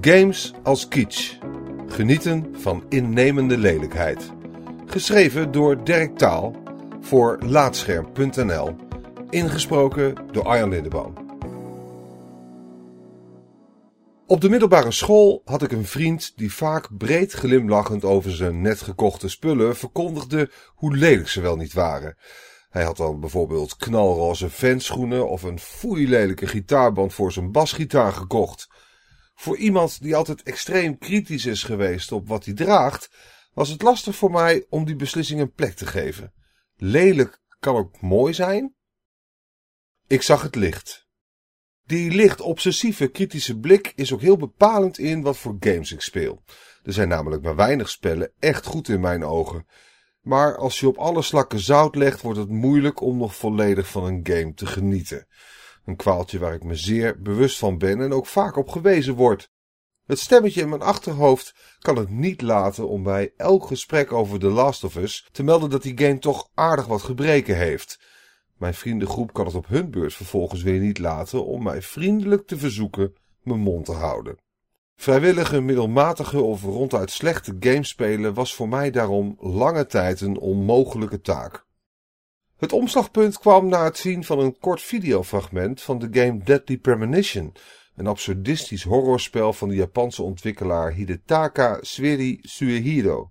Games als kitsch. Genieten van innemende lelijkheid. Geschreven door Dirk Taal voor Laatscherm.nl. Ingesproken door Arjan Lindeboom. Op de middelbare school had ik een vriend die vaak breed glimlachend over zijn net gekochte spullen verkondigde hoe lelijk ze wel niet waren. Hij had dan bijvoorbeeld knalroze fanschoenen of een foeilelijke gitaarband voor zijn basgitaar gekocht. Voor iemand die altijd extreem kritisch is geweest op wat hij draagt, was het lastig voor mij om die beslissing een plek te geven. Lelijk kan ook mooi zijn. Ik zag het licht. Die licht obsessieve kritische blik is ook heel bepalend in wat voor games ik speel. Er zijn namelijk maar weinig spellen echt goed in mijn ogen. Maar als je op alle slakken zout legt, wordt het moeilijk om nog volledig van een game te genieten. Een kwaaltje waar ik me zeer bewust van ben en ook vaak op gewezen word. Het stemmetje in mijn achterhoofd kan het niet laten om bij elk gesprek over The Last of Us te melden dat die game toch aardig wat gebreken heeft. Mijn vriendengroep kan het op hun beurt vervolgens weer niet laten om mij vriendelijk te verzoeken mijn mond te houden. Vrijwillige, middelmatige of ronduit slechte games spelen was voor mij daarom lange tijd een onmogelijke taak. Het omslagpunt kwam na het zien van een kort videofragment van de game Deadly Premonition, een absurdistisch horrorspel van de Japanse ontwikkelaar Hidetaka Sweri Suehiro.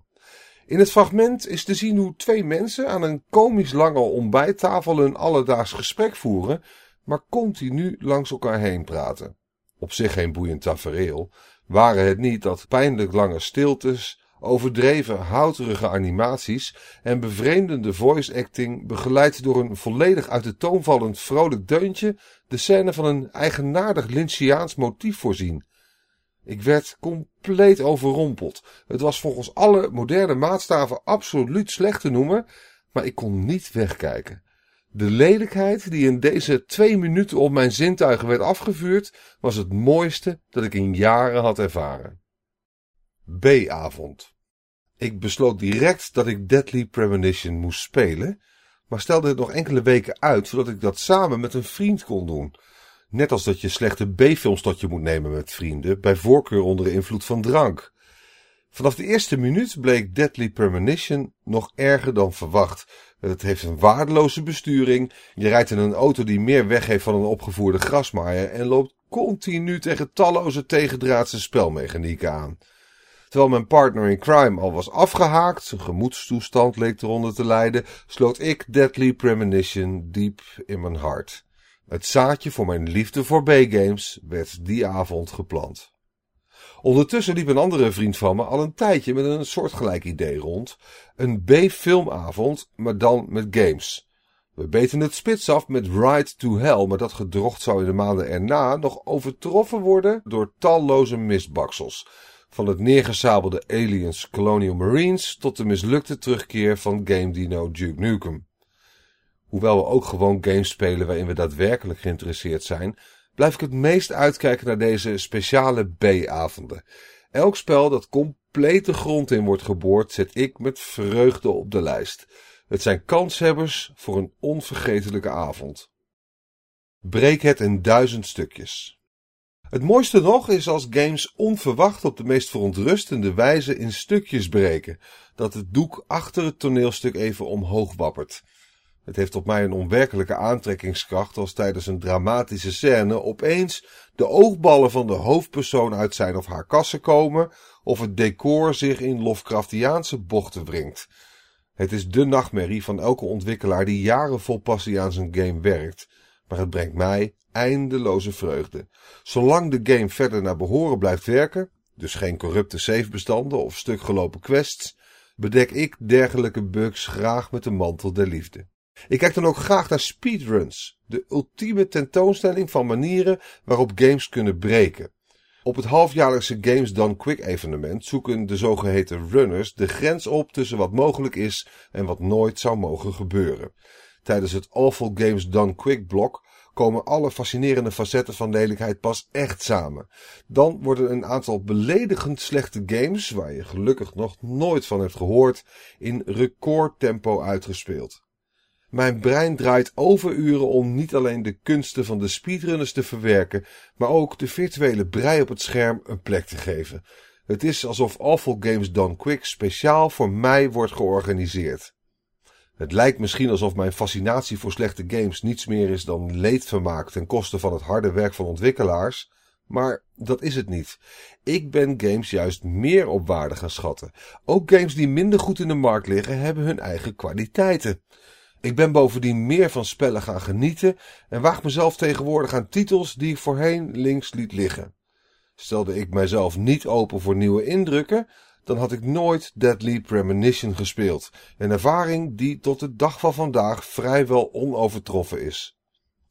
In het fragment is te zien hoe twee mensen aan een komisch lange ontbijttafel een alledaags gesprek voeren, maar continu langs elkaar heen praten. Op zich geen boeiend tafereel, waren het niet dat pijnlijk lange stiltes, overdreven houterige animaties en bevreemdende voice acting begeleid door een volledig uit de toon vallend vrolijk deuntje de scène van een eigenaardig Lynchiaans motief voorzien. Ik werd compleet overrompeld. Het was volgens alle moderne maatstaven absoluut slecht te noemen, maar ik kon niet wegkijken. De lelijkheid die in deze twee minuten op mijn zintuigen werd afgevuurd, was het mooiste dat ik in jaren had ervaren. B-avond. Ik besloot direct dat ik Deadly Premonition moest spelen, maar stelde het nog enkele weken uit zodat ik dat samen met een vriend kon doen. Net als dat je slechte B-films tot je moet nemen met vrienden, bij voorkeur onder invloed van drank. Vanaf de eerste minuut bleek Deadly Premonition nog erger dan verwacht. Het heeft een waardeloze besturing. Je rijdt in een auto die meer weggeeft van een opgevoerde grasmaaier en loopt continu tegen talloze tegendraadse spelmechanieken aan. Terwijl mijn partner in crime al was afgehaakt, zijn gemoedstoestand leek eronder te lijden, sloot ik Deadly Premonition diep in mijn hart. Het zaadje voor mijn liefde voor B-games werd die avond geplant. Ondertussen liep een andere vriend van me al een tijdje met een soortgelijk idee rond. Een B-filmavond, maar dan met games. We beten het spits af met Ride to Hell, maar dat gedrocht zou in de maanden erna nog overtroffen worden door talloze misbaksels. Van het neergezabelde Aliens Colonial Marines tot de mislukte terugkeer van Game Dino Duke Nukem. Hoewel we ook gewoon games spelen waarin we daadwerkelijk geïnteresseerd zijn, blijf ik het meest uitkijken naar deze speciale B-avonden. Elk spel dat compleet de grond in wordt geboord, zet ik met vreugde op de lijst. Het zijn kanshebbers voor een onvergetelijke avond. Breek het in duizend stukjes. Het mooiste nog is als games onverwacht op de meest verontrustende wijze in stukjes breken, dat het doek achter het toneelstuk even omhoog wappert. Het heeft op mij een onwerkelijke aantrekkingskracht als tijdens een dramatische scène opeens de oogballen van de hoofdpersoon uit zijn of haar kassen komen of het decor zich in Lovecraftiaanse bochten wringt. Het is de nachtmerrie van elke ontwikkelaar die jaren vol passie aan zijn game werkt, maar het brengt mij eindeloze vreugde. Zolang de game verder naar behoren blijft werken, dus geen corrupte savebestanden of stukgelopen quests, bedek ik dergelijke bugs graag met de mantel der liefde. Ik kijk dan ook graag naar speedruns, de ultieme tentoonstelling van manieren waarop games kunnen breken. Op het halfjaarlijkse Games Done Quick evenement zoeken de zogeheten runners de grens op tussen wat mogelijk is en wat nooit zou mogen gebeuren. Tijdens het Awful Games Done Quick blok komen alle fascinerende facetten van lelijkheid pas echt samen. Dan worden een aantal beledigend slechte games, waar je gelukkig nog nooit van hebt gehoord, in recordtempo uitgespeeld. Mijn brein draait overuren om niet alleen de kunsten van de speedrunners te verwerken, maar ook de virtuele brei op het scherm een plek te geven. Het is alsof Awful Games Done Quick speciaal voor mij wordt georganiseerd. Het lijkt misschien alsof mijn fascinatie voor slechte games niets meer is dan leedvermaak ten koste van het harde werk van ontwikkelaars, maar dat is het niet. Ik ben games juist meer op waarde gaan schatten. Ook games die minder goed in de markt liggen hebben hun eigen kwaliteiten. Ik ben bovendien meer van spellen gaan genieten en waag mezelf tegenwoordig aan titels die ik voorheen links liet liggen. Stelde ik mijzelf niet open voor nieuwe indrukken, dan had ik nooit Deadly Premonition gespeeld, een ervaring die tot de dag van vandaag vrijwel onovertroffen is.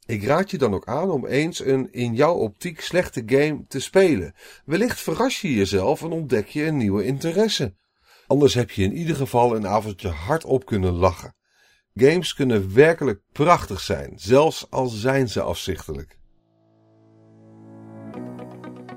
Ik raad je dan ook aan om eens een in jouw optiek slechte game te spelen. Wellicht verras je jezelf en ontdek je een nieuwe interesse. Anders heb je in ieder geval een avondje hardop kunnen lachen. Games kunnen werkelijk prachtig zijn, zelfs al zijn ze afzichtelijk.